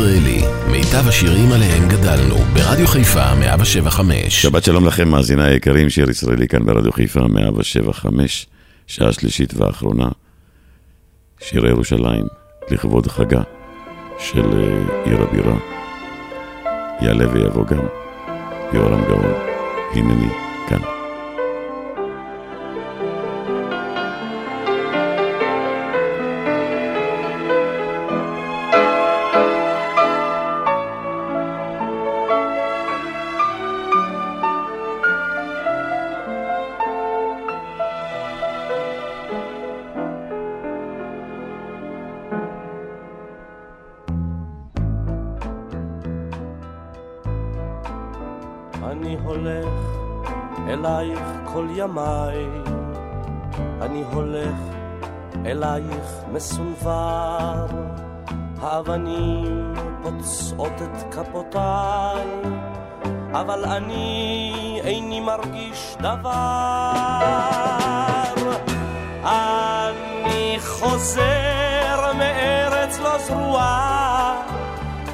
מאזינים לשיר ישראלי, מיטב השירים עליהם גדלנו, ברדיו חיפה 175. שבת שלום לכם, מאזיני היקרים, שיר ישראלי כאן ברדיו חיפה 175, שעה שלישית ואחרונה, שירי ירושלים, לכבוד חגה של אה, עיר הבירה. יעלה ויבוא גם יורם גאון, הנני כאן. פוצעות את כפותיי, אבל אני איני מרגיש דבר. אני חוזר מארץ לא זרועה,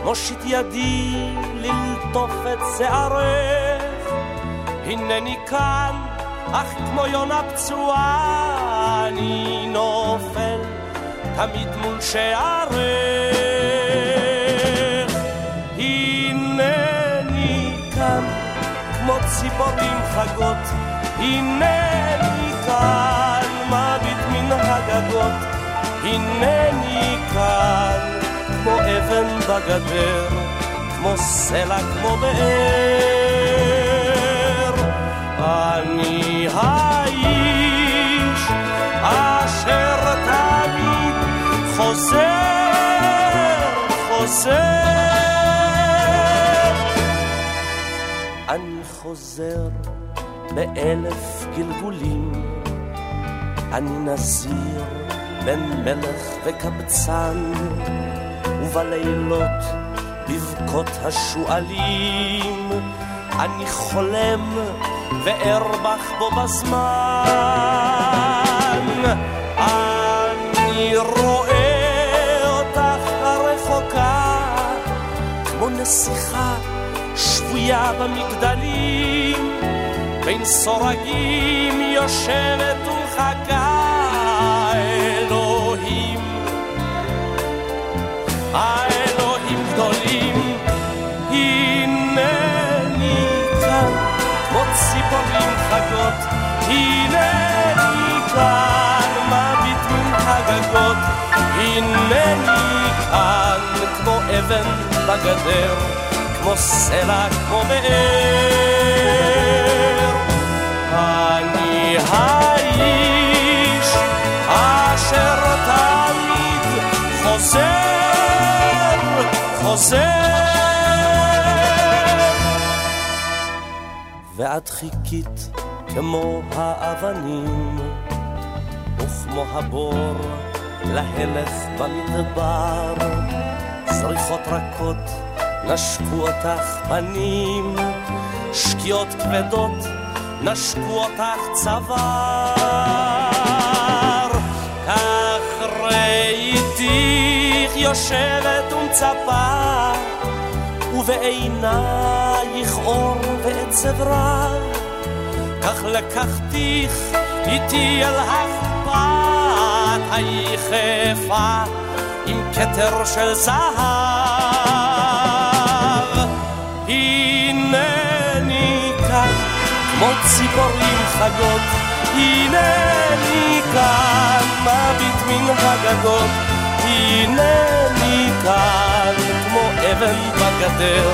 מושיט ידי ללטוף את שערך, הנני כאן אך כמו יונה פצועה אני נופל תמיד מול שערך. ציפורים חגות, הנני כאן מביט מן הגגות, הנני כאן כמו אבן בגדר, כמו סלע כמו באר. אני האיש אשר תמיד חוזר, חוזר. חוזר באלף גלגולים, אני נזיר בין מלך וקבצן, ובלילות בבכות השועלים, אני חולם וארבח בו בזמן. אני רואה אותך הרחוקה, כמו נסיכה שבויה במגדלים, בין סורגים יושבת ומחכה אלוהים. האלוהים גדולים ציפורים חגות, הנני כאן מביט מן הגגות, הנני כאן כמו אבן בגדר, כמו סלע, באר. אני האיש אשר תמיד חוזר, חוזר ואת חיכית כמו האבנים, וכמו הבור להלך במדבר, זריחות רכות נשקו אותך פנים, שקיעות כבדות נשקו אותך צוואר. כך ראיתיך יושבת ומצפה ובעינייך אור ועצב רב, כך לקחתיך איתי אל החפת היחפה עם כתר של זהב. כמו ציפורים חגות, הנני כאן מביט מן הגגות, הנני כאן כמו אבן בגדר,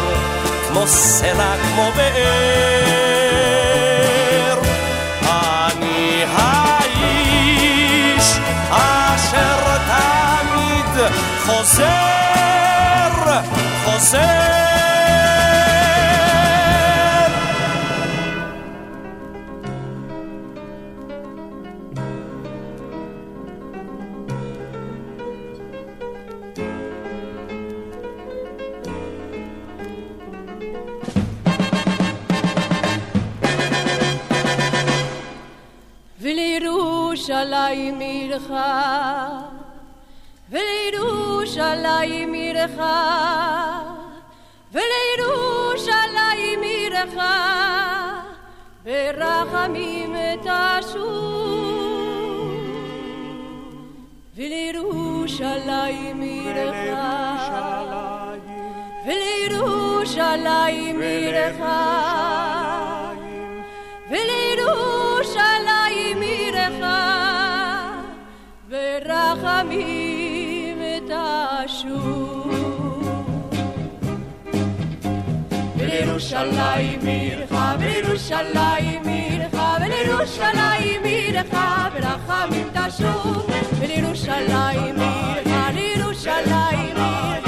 כמו סלע, כמו באר. אני האיש אשר תמיד חוזר, חוזר. ולירושלים עירך, ולירושלים ולירושלים עירך, ולירושלים עירך, ברחמים תשוב. ולירושלים עירך, ולירושלים עירך, ברחמים תשוב. ולירושלים עירך, ולירושלים עירך, ולירושלים עירך, ברחמים תשוב. ולירושלים עירך, לירושלים עירך,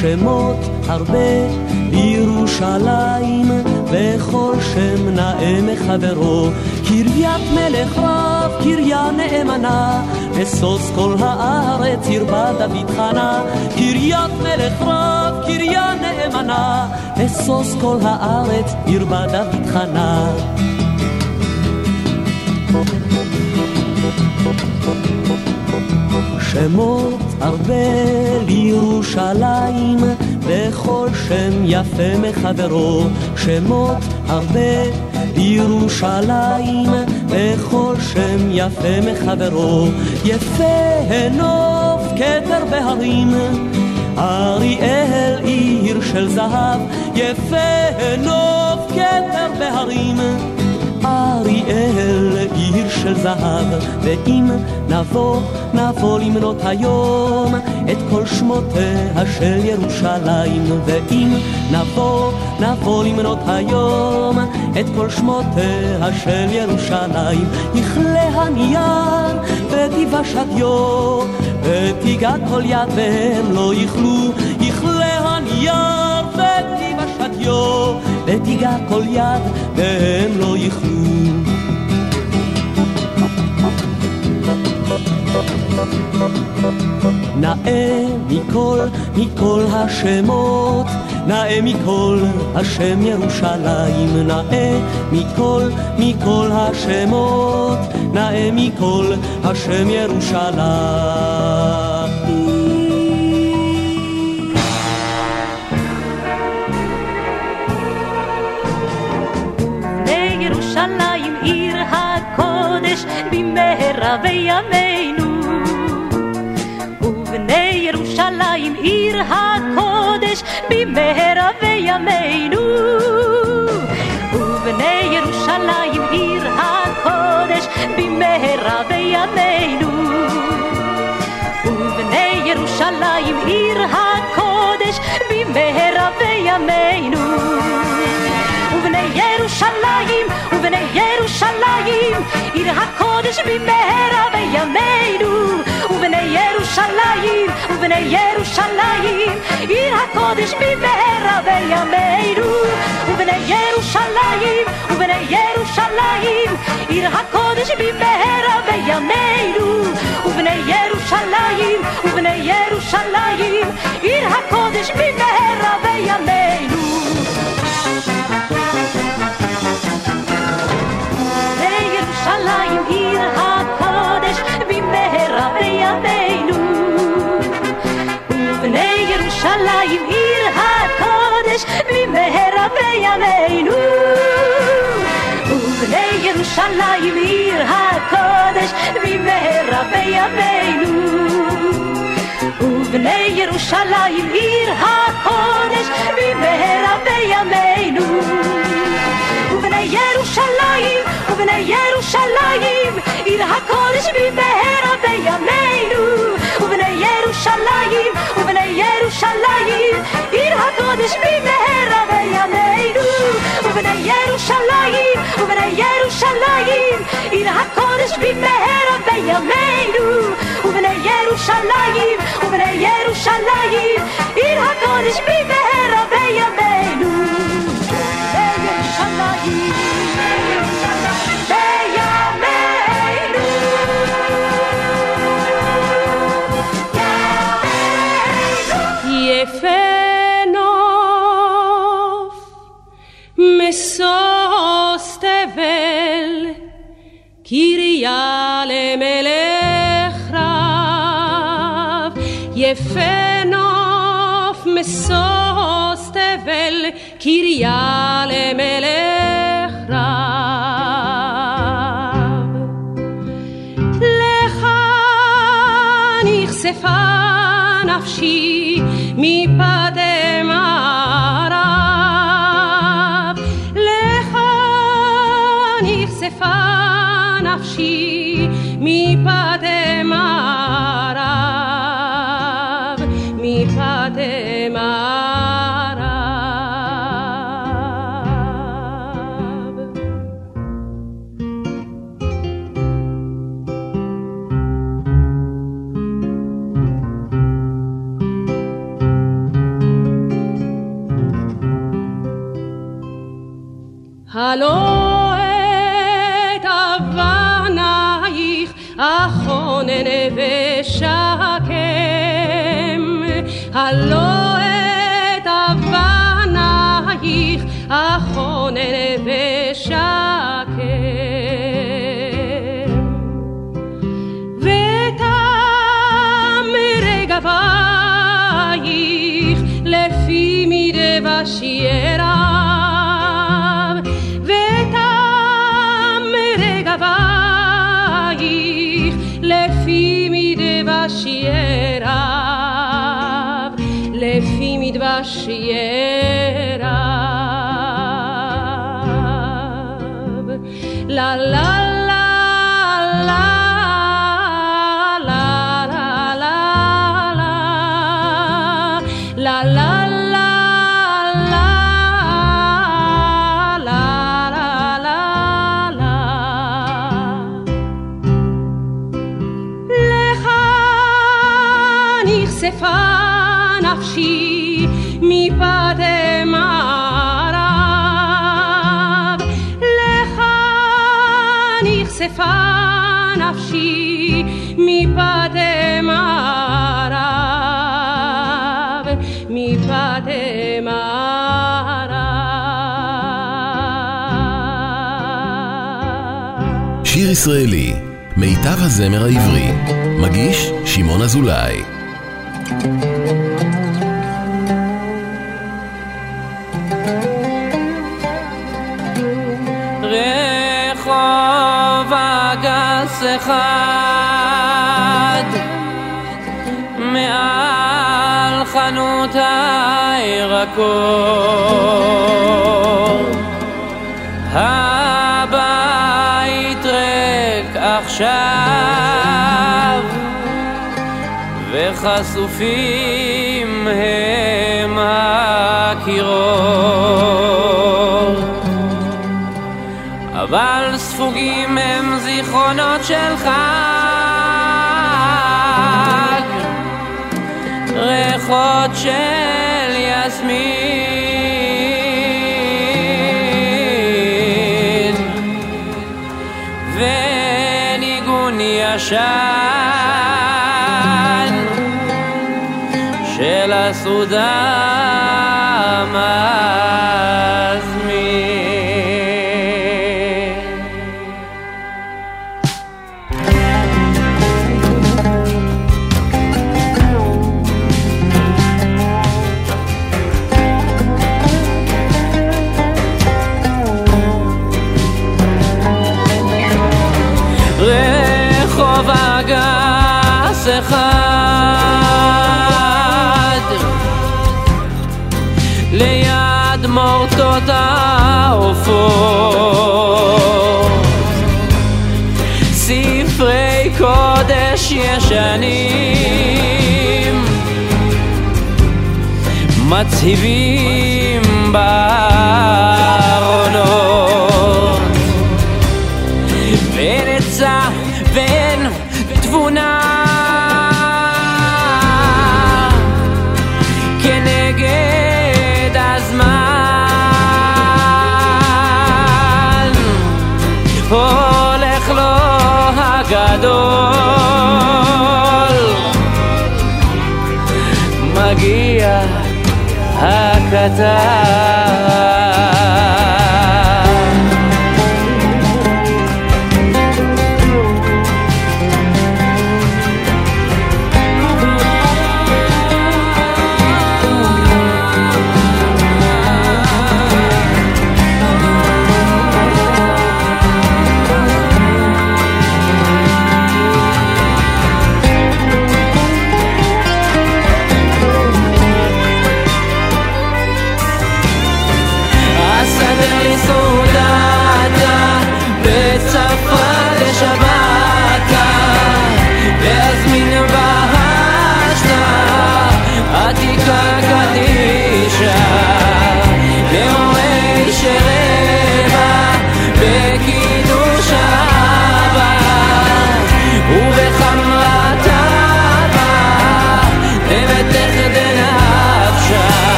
שמות הרבה לירושלים, וכל שם נאה מחברו. קריית מלך רב, קריה נאמנה, משוש כל הארץ הרבה דוד חנה. קריית מלך רב, קריה נאמנה, משוש כל הארץ הרבה דוד חנה. שמות הרבה לירושלים, וכל שם יפה מחברו. שמות הרבה לירושלים, וכל שם יפה מחברו. יפה הנוף כתר בהרים, אריאל עיר של זהב. יפה הנוף כתר בהרים. אריאל עיר של זהב, ואם נבוא, נבוא למנות היום את כל שמותיה של ירושלים, ואם נבוא, נבוא למנות היום את כל שמותיה של ירושלים. יכלה הנייר ותיבש הדיו, ותיגע כל יד והם לא יכלו, ותיגע כל יד והם לא יכלו. נאה מכל, מכל השמות, נאה מכל השם ירושלים, נאה מכל, מכל השמות, נאה מכל השם ירושלים. מהרבי ימינו. ובני ירושלים עיר הקודש במהרבי ימינו. ובני ירושלים עיר הקודש במהרבי ימינו. ובני ירושלים עיר הקודש במהרבי ימינו. ובני ירושלים, ובני ירושלים, עיר הקודש במהרה בימינו. ובני ירושלים, ובני ירושלים, עיר הקודש במהרה בימינו. ובני ירושלים, ובני ירושלים, עיר הקודש במהרה בימינו. ובני ירושלים, ובני ירושלים, עיר הקודש במהרה בימינו. עיר הקודש במהרה בימינו. ובני ירושלים עיר הקודש במהרה בימינו. ובני ירושלים עיר הקודש במהרה בימינו. ובני ירושלים עיר הקודש במהרה בימינו ובני ירושלים, ובני ירושלים, עיר הקודש במהרה בימינו. ובני ירושלים, ובני ירושלים, עיר הקודש במהרה בימינו. ובני ירושלים, ובני ירושלים, עיר הקודש במהרה בימינו. ובני ירושלים, ובני ירושלים, עיר הקודש במהרה בימינו. תבל קריה למלך רב יפה נוף משוש תבל קריה למלך רב לך נכספה נפשי מפדי הלא את אבנייך אחונן ושקם. הלא את אבנייך אחונן ושקם. לפי מדבש ישראלי, מיטב הזמר העברי, מגיש שמעון אזולאי. רחוב הגס אחד מעל חנות הירקות. חשופים הם הקירות. אבל ספוגים הם זיכרונות של חג ריחות של TV. da da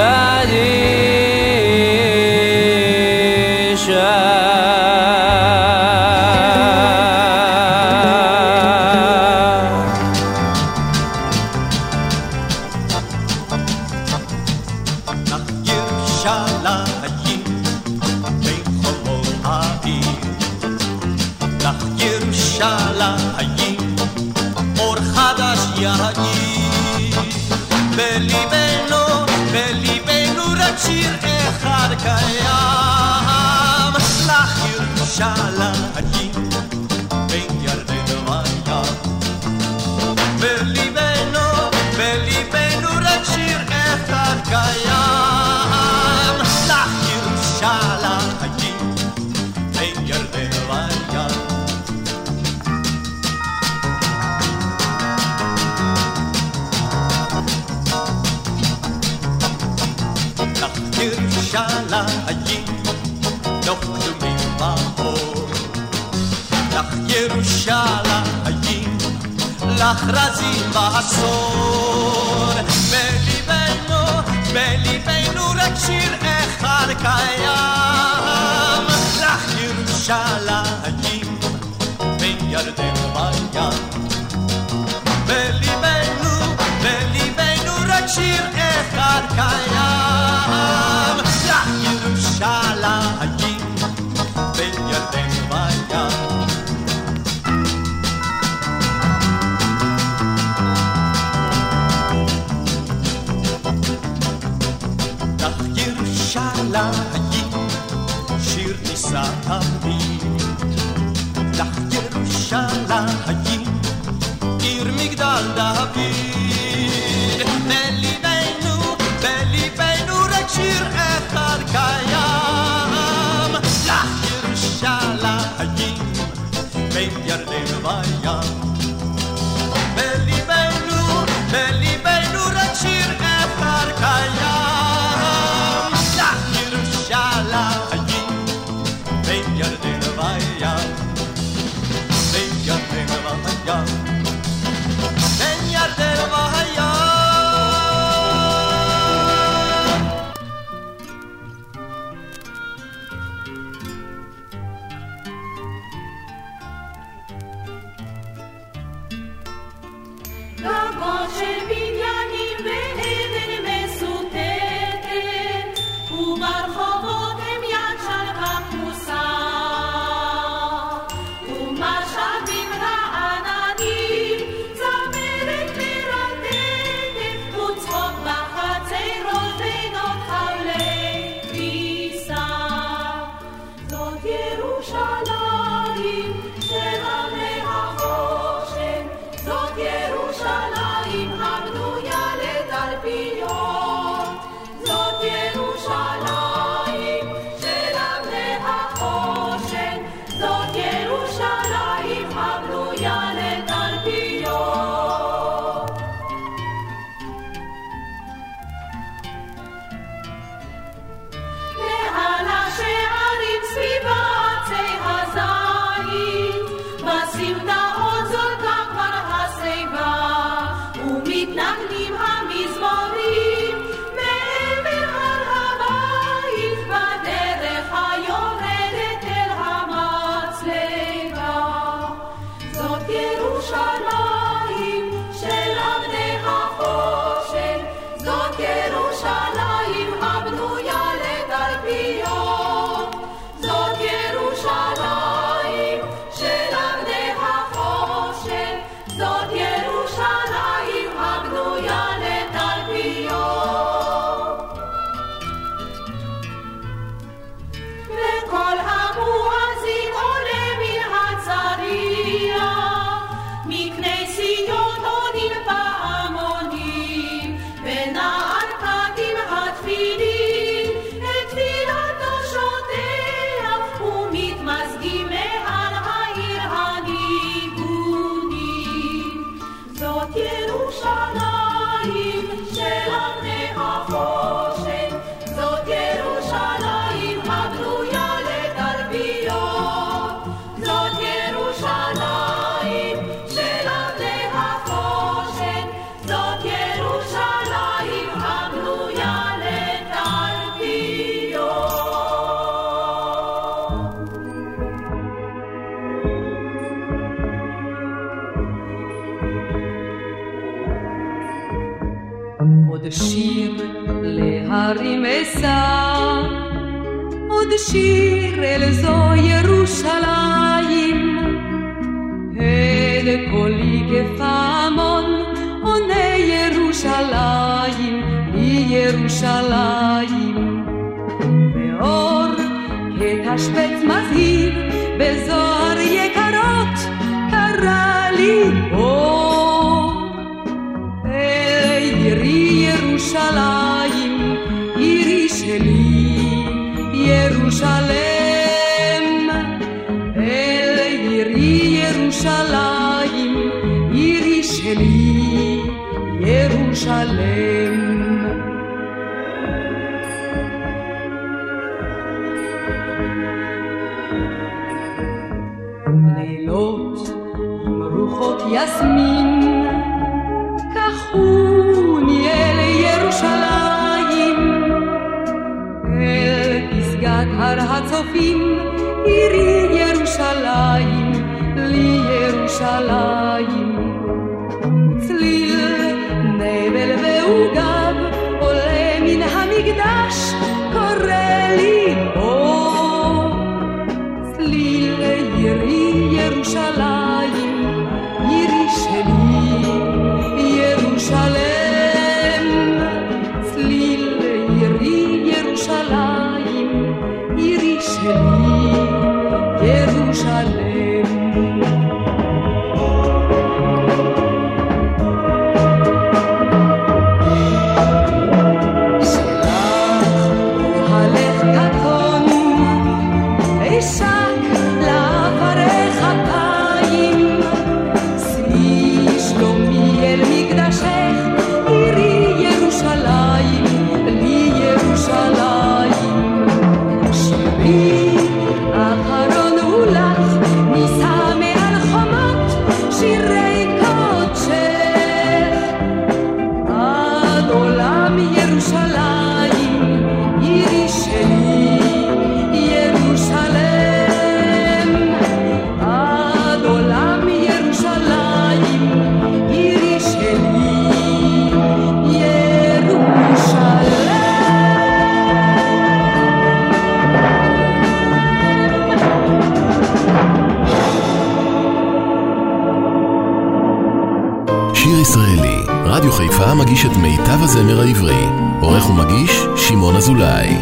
God. שאלה אני בין ירדן וים. בליבנו, בליבנו רק שיר אחד קיים. לך ירושלה אני בין ירדן וים. לך ירושלה אני נוכלו נחרזים בעשור. בליבנו, בליבנו רק שיר אחד קיים, לך ירושלים, בין ירדן וים. בליבנו, בליבנו רק שיר אחד קיים. ניסע תמיד. לך ירושלים, עיר מגדל דוד. uscire le zone ירושלם, אל עירי ירושלים, עירי שלי, ירושלם. לילות עם רוחות יסמין עירי ירושלים, לי ירושלים. חיפה מגיש את מיטב הזמר העברי. עורך ומגיש, שמעון אזולאי.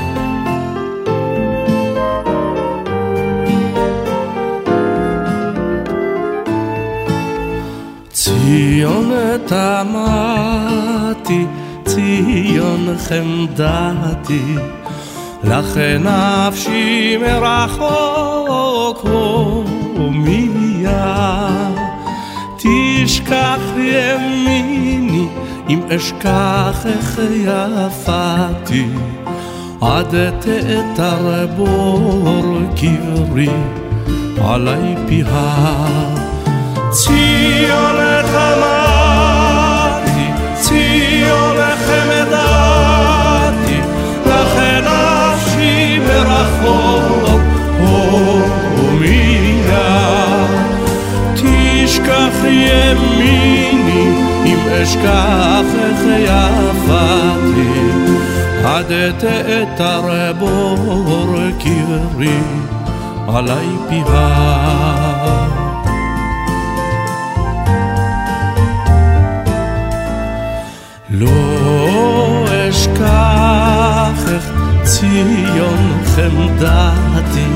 ציון תמתי, ציון חמדתי, לכן נפשי מרחוק הומייה. תשכח ימיני אם אשכחך יפתי, עד תאתר בור קברי עלי פיה. ציון חמתי, ציון חמדתי, לכן נפשי מרחוק הומייה. תשכח ימיני אם אשכחך יפתי, עד תאתר בור קברי עלי פיה. לא אשכחך ציון חמדתי,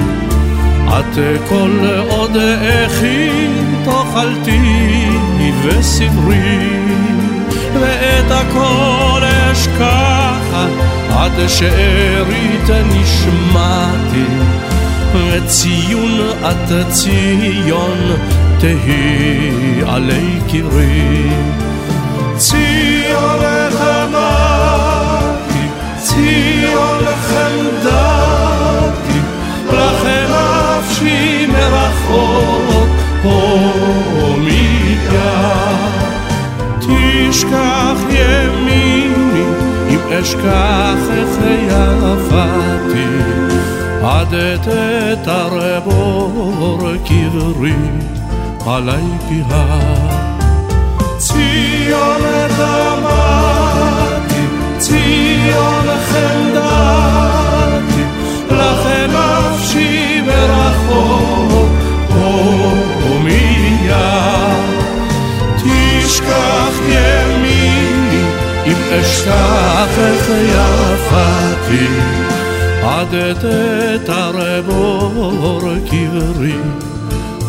את כל עוד אחי תאכלתי וסברי, ואת הכל אשכח עד שארית נשמתי, וציון את ציון תהי עלי קברי. ציון חמתי, ציון חמדתי, אם אשכחך יפתי, עד תתר בור קברי עלי פיה. ציון תמתי, ציון חמדתי, לכן נפשי ברחוק הומייה. תשכח ימיני אם אשכחך יפתי, עד תתר בור קברי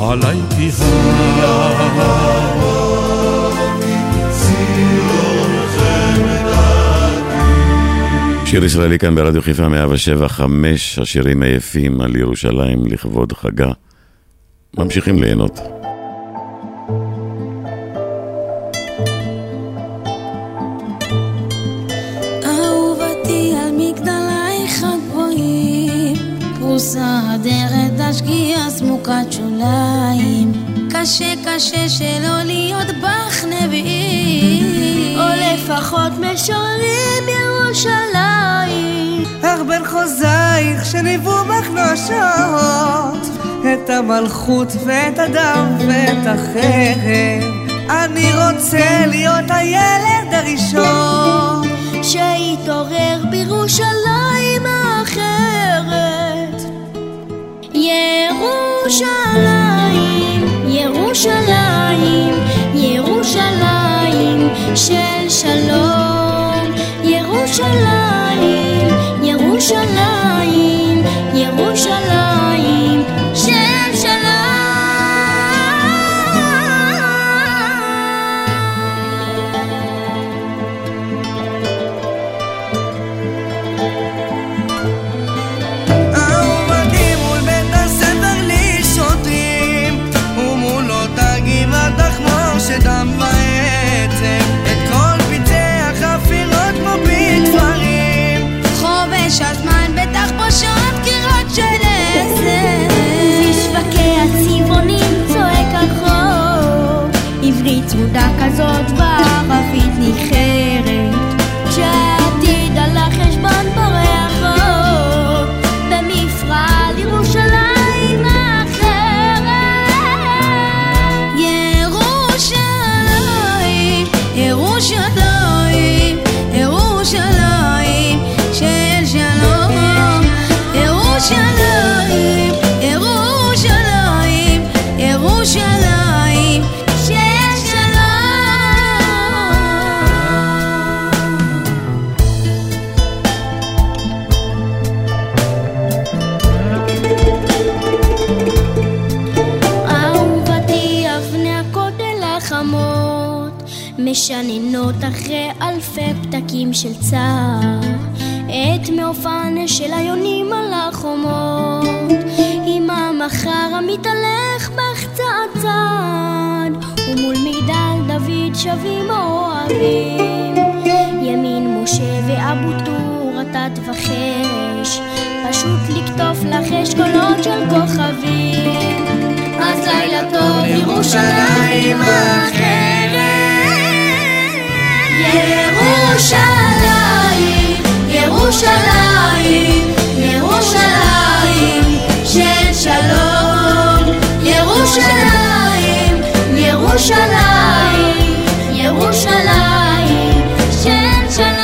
עלי. שיר ישראלי כאן ברדיו חיפה 107 5, השירים היפים על ירושלים לכבוד חגה. ממשיכים ליהנות. פרוסה הדרת השקיעה סמוקת שוליים, קשה קשה שלא להיות בך נביאים, או לפחות משוררים ירושלים. איך בין חוזייך שניבאו בך נואשות את המלכות ואת הדם ואת החרב. אני רוצה להיות הילד הראשון. שיתעורר ירושלים של שלום משננות אחרי אלפי פתקים של צער את מעופן של היונים על החומות. עם המחר המתהלך צעד ומול מגדל דוד שבים אוהבים. ימין משה ואבו טור רטט וחרש. פשוט לקטוף לך אשכולות של כוכבים. אז לילה טוב ירושלים האחרת ירושלים, ירושלים, ירושלים של שלום. ירושלים, ירושלים, ירושלים של שלום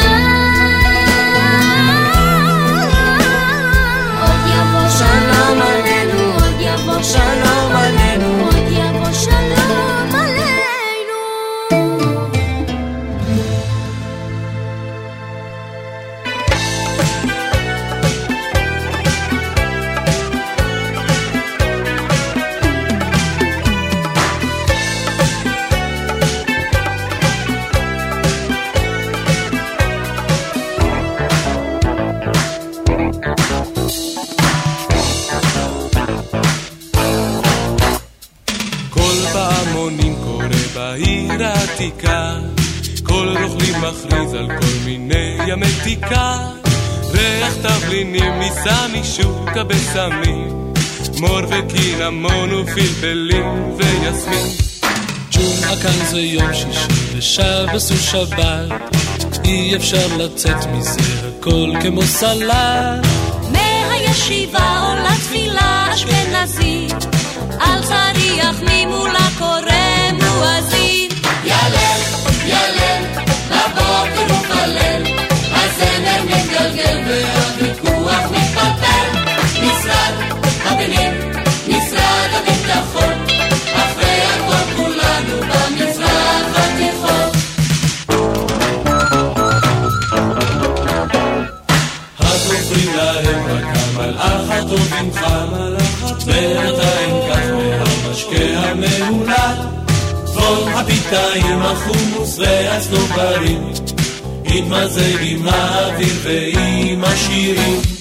משוק הבשמים מור וקינמון ופלפלים ויסמין. ג'ומעה כאן זה יום שישי ושבס ושבת אי אפשר לצאת מזה הכל כמו סלט. מהישיבה עולה תפילה אשכנזית על צריח ממולה קורא מואזין ילל, ילל, בבוקר הוא כלל, הזמר מתגלגל הפיתאים, החומוס והסנוברים התמזג עם האוויר ועם השירים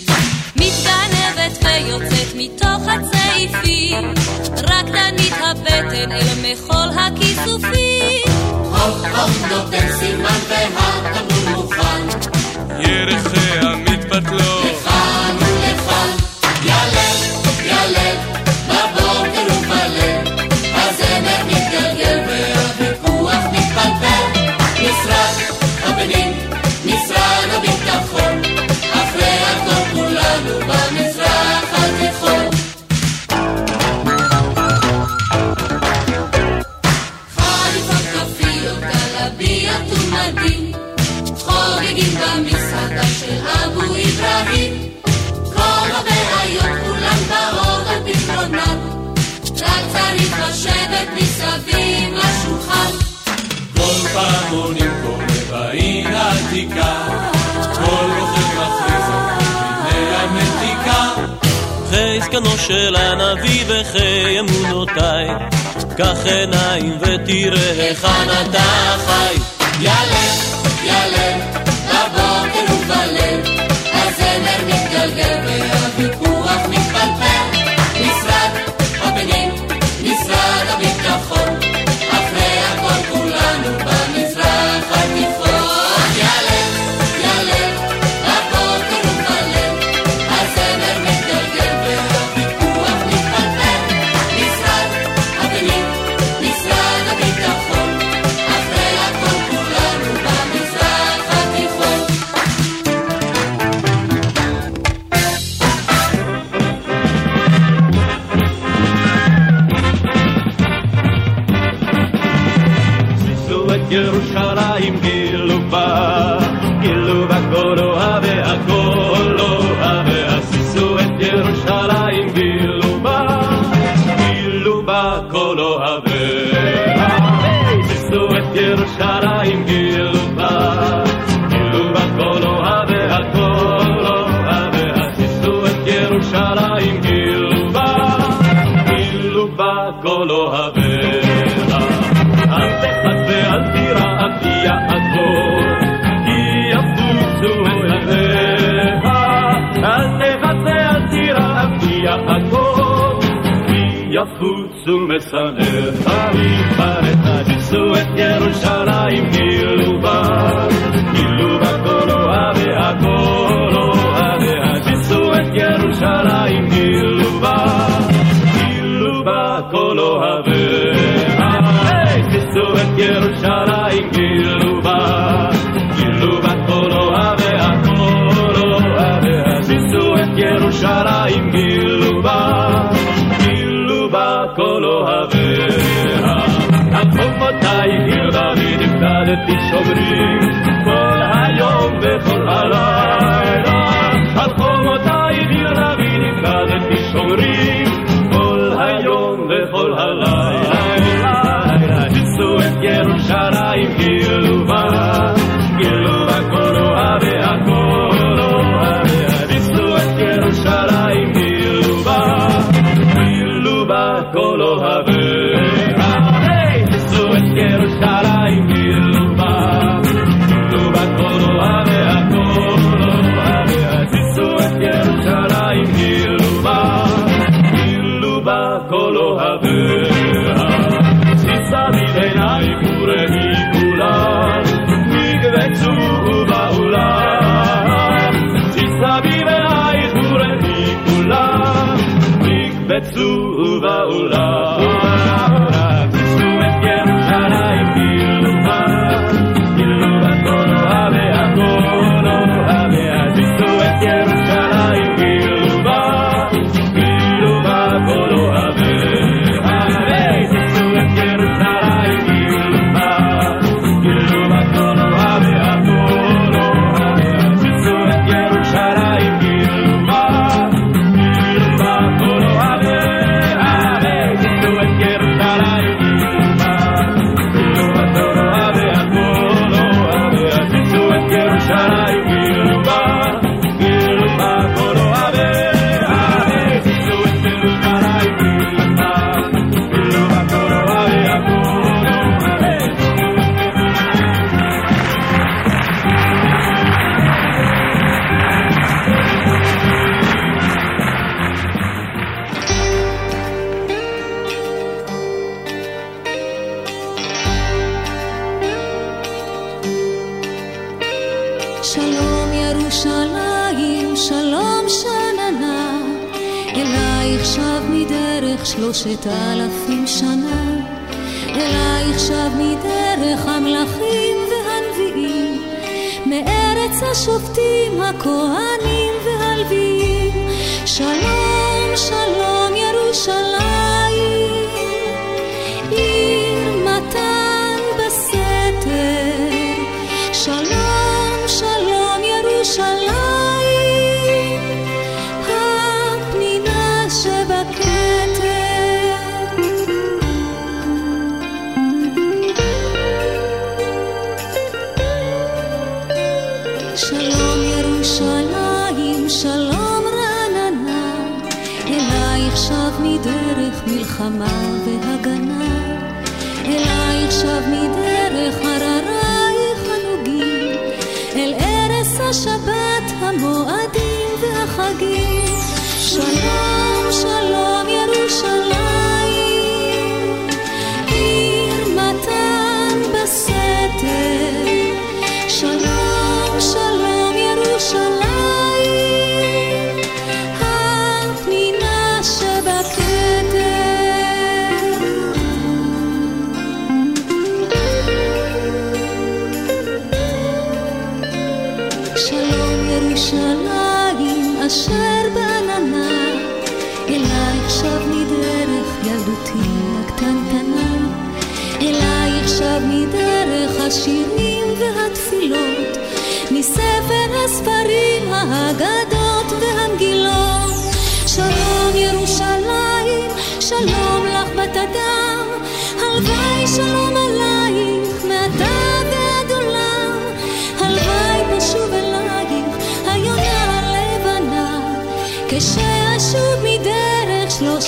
ויוצאת מתוך הצעיפים. רקדנית הבטן אל מחול הכיסופים. הופ הופ נותן סימן והתמרור מוכן. ירחיה מתבטלות לשבת מסביב לשולחן. כל פעם עונים כל בעין עתיקה, כל בוחר מכריז מפני המתיקה. חי זקנו של הנביא וחי אמונותיי, קח עיניים ותראה היכן אתה חי. יאללה, יאללה דרך שלושת אלפים שנה, אלייך שב מדרך המלכים והנביאים, מארץ השופטים, הכהנים והלוויים. שלום, שלום, ירושלים.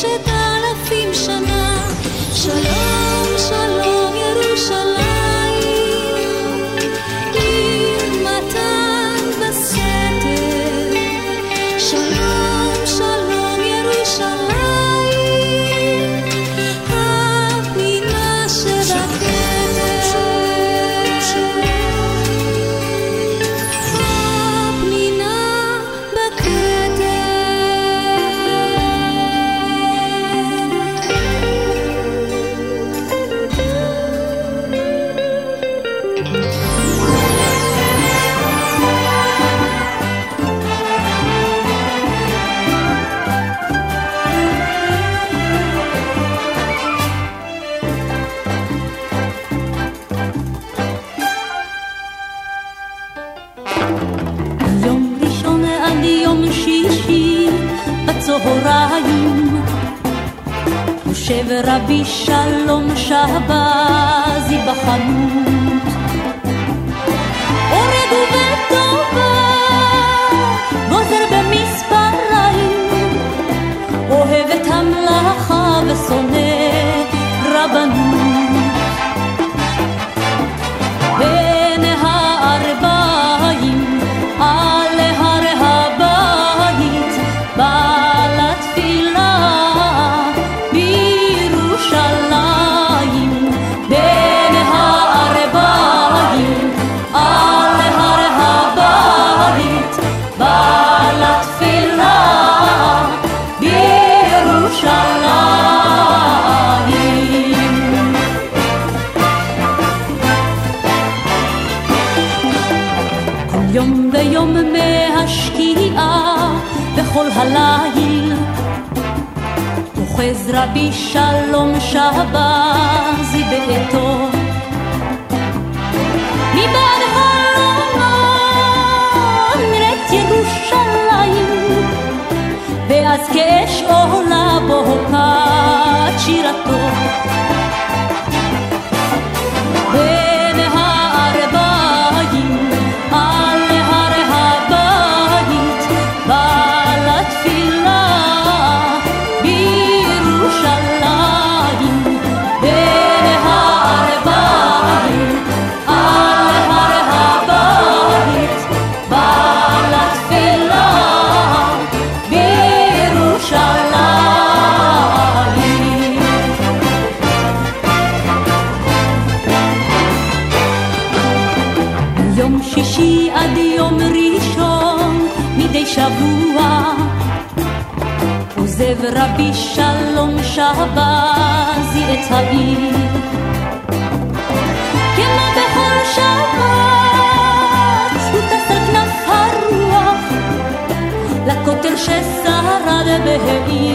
je יושב רבי שלום שבזי בחנות יום ויום מהשקיעה, בכל הליל אוחז רבי שלום שבזי בעטו. מבעד החלום נראית ירושלים, ואז כאש עולה בוקעת שירתו. מסביב. כמו בכל שבת, הוא טסה כנף הרוח, לכותל ששרד בהעיר.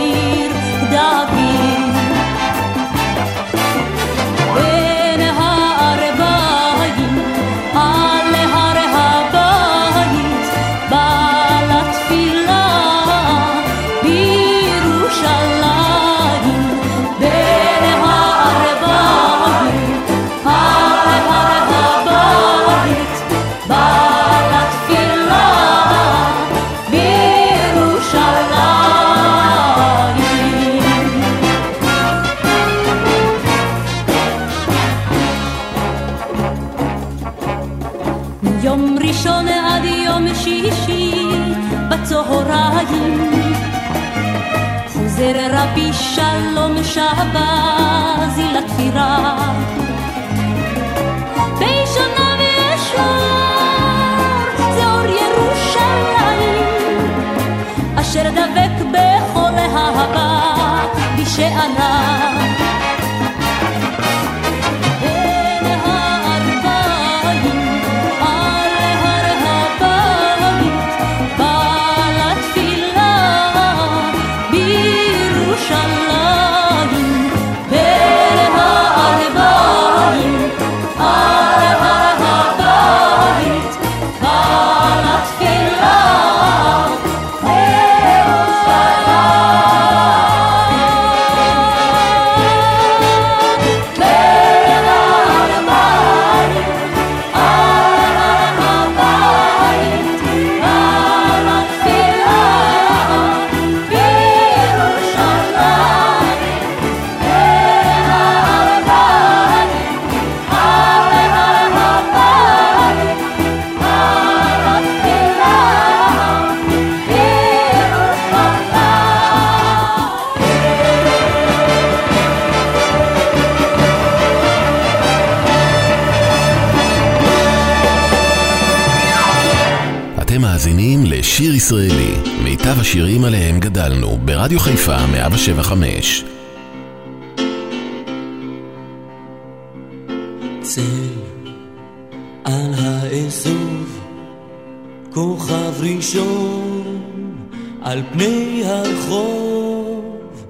חוזר רבי שלום שבזי לתפירה. ירושלים אשר דבק בכל ההבא בשענה ברדיו חיפה 175. צל על האזוב, כוכב ראשון על פני הרחוב,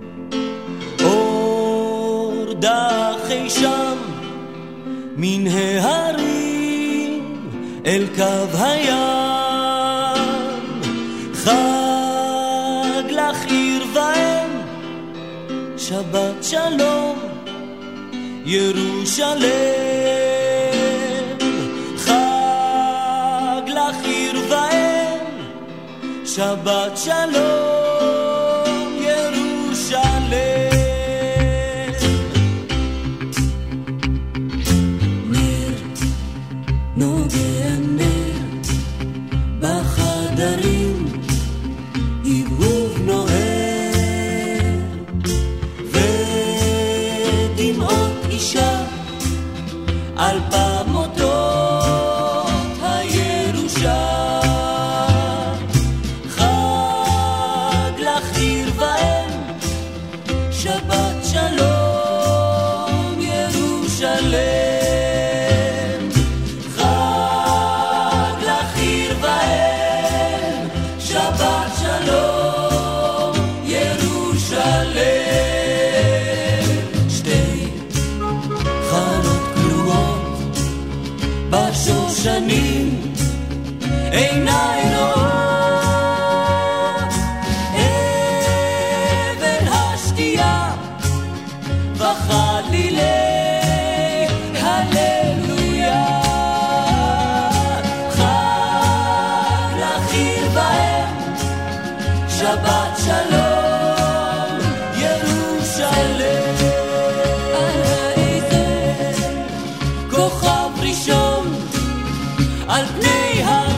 אור דחי שם מן ההרים אל קו הים, שבת שלום. ירושלם, חג לך עיר ואם, שבת שלום, כוכב ראשון על פני הרחוב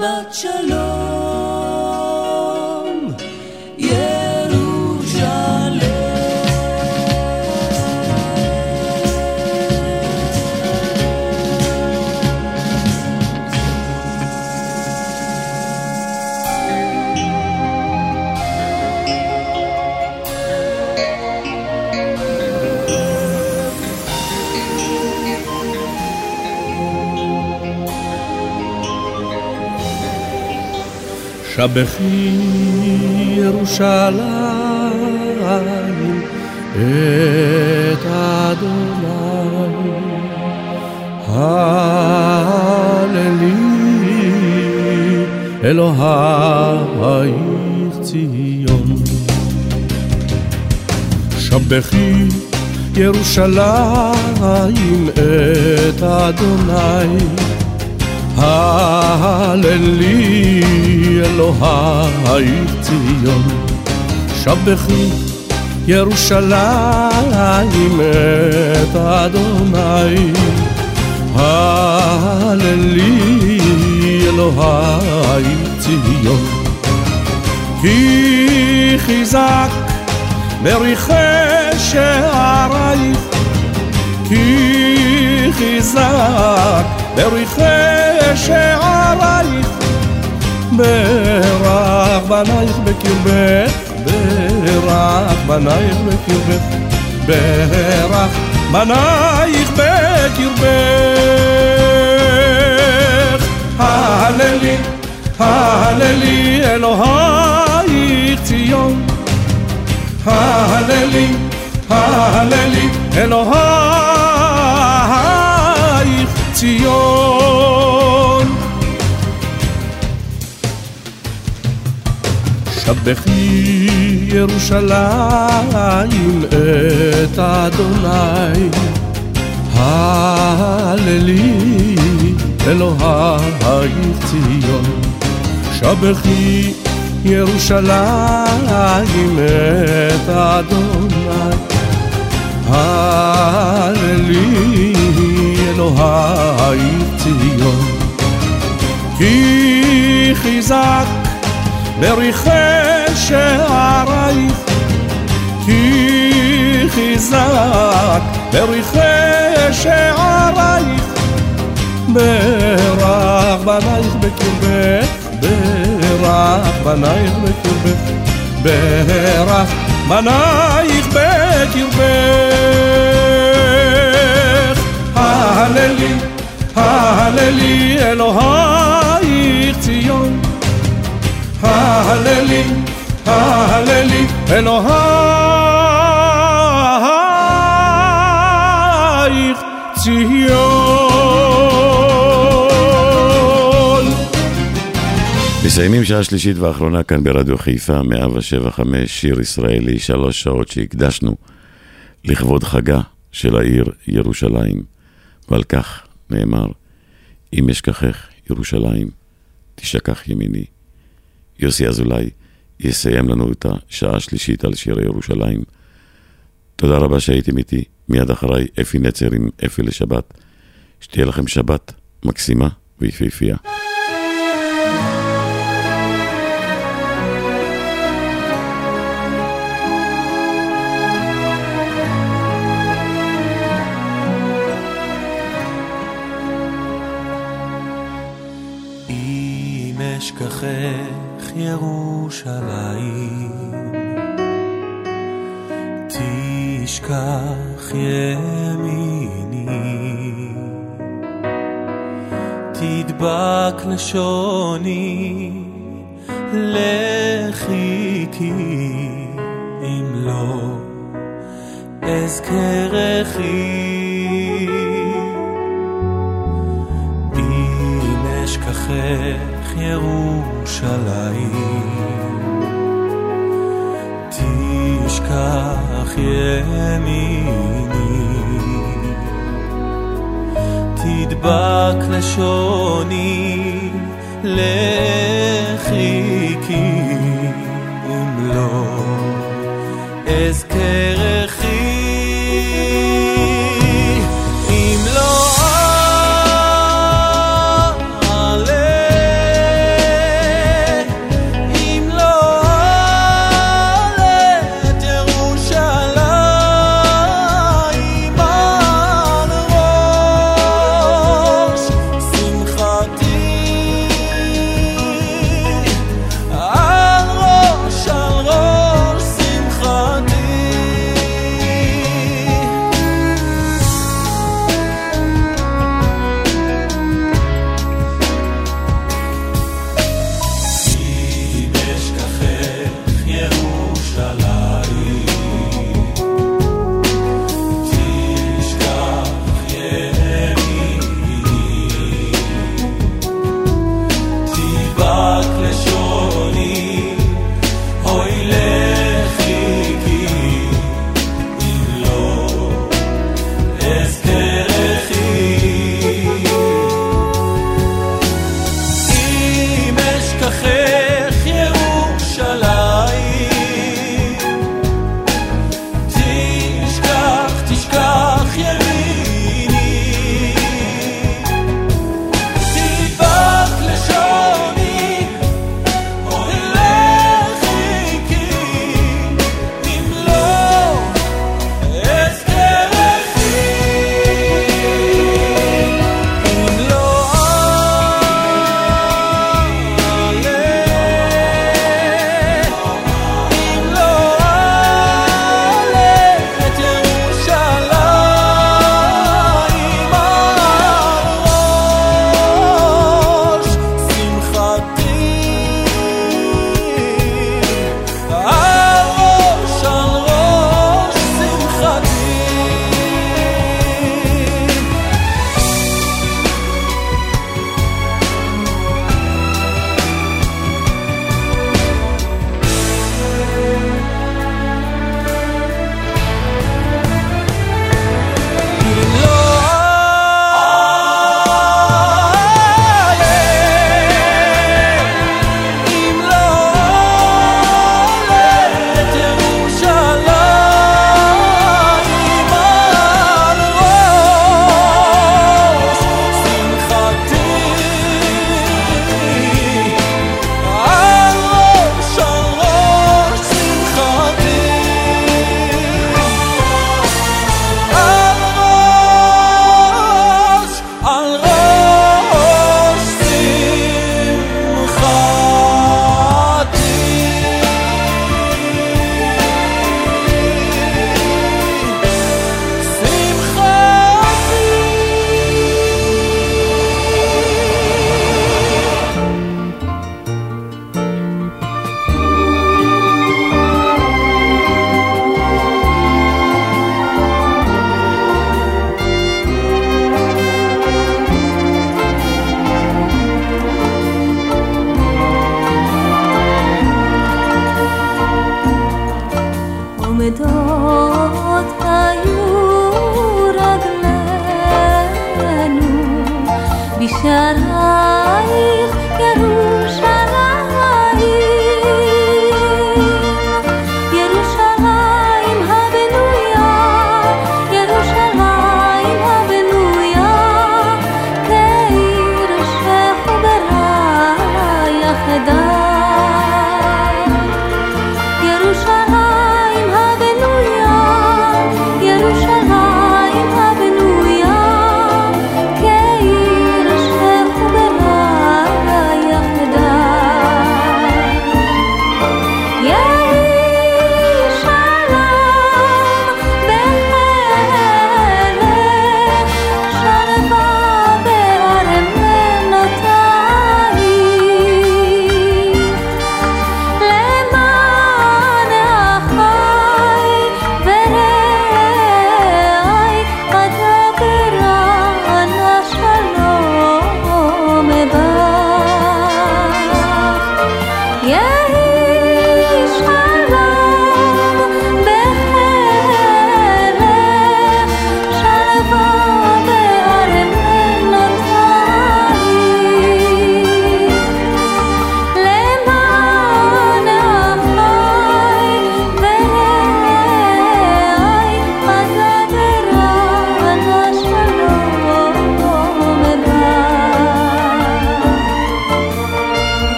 שבת שבחי ירושלים את אדוני. הללי אלוהיך ציון. שבחי ירושלים את אדוני, הללי אלוהיך ציון. שבחי ירושלים את אדוני, הללי אלוהי ציון. כי חיזק בריחי שערייך, חיזק בריחי שערייך, ברך בנייך בקרבך, ברך בנייך בקרבך, ברך בנייך בקרבך. הללי, הללי אלוהיך ציון. הללי, הללי אלוהיך ציון. שבחי ירושלים את אדוני, הללי אלוהיך ציון. שבחי ירושלים את אדוני, הללי אלוהיך ציון. כי חיזק בריחי שערייך, כי חיזק בריחי שערייך, ברך בנייך בקרבך, ברך בנייך בקרבך, ברך בנייך בקרבך. הללי, הללי אלוהיך ציון. הללי, הללי אלוהיך ציון. מסיימים שעה שלישית ואחרונה כאן ברדיו חיפה, 175, שיר ישראלי, שלוש שעות שהקדשנו לכבוד חגה של העיר ירושלים. ועל כך נאמר, אם אשכחך ירושלים, תשכח ימיני. יוסי אזולאי יסיים לנו את השעה השלישית על שירי ירושלים. תודה רבה שהייתם איתי, מיד אחריי אפי נצר עם אפי לשבת. שתהיה לכם שבת מקסימה ויפהפייה. אשכחך ירושלים, תשכח ימיני, תדבק לשוני לחיכי, אם לא אזכרכי. אם אשכחך ירושלים, תשכח ימיני, תדבק לשוני לחיכי, אם לא אזכרכי.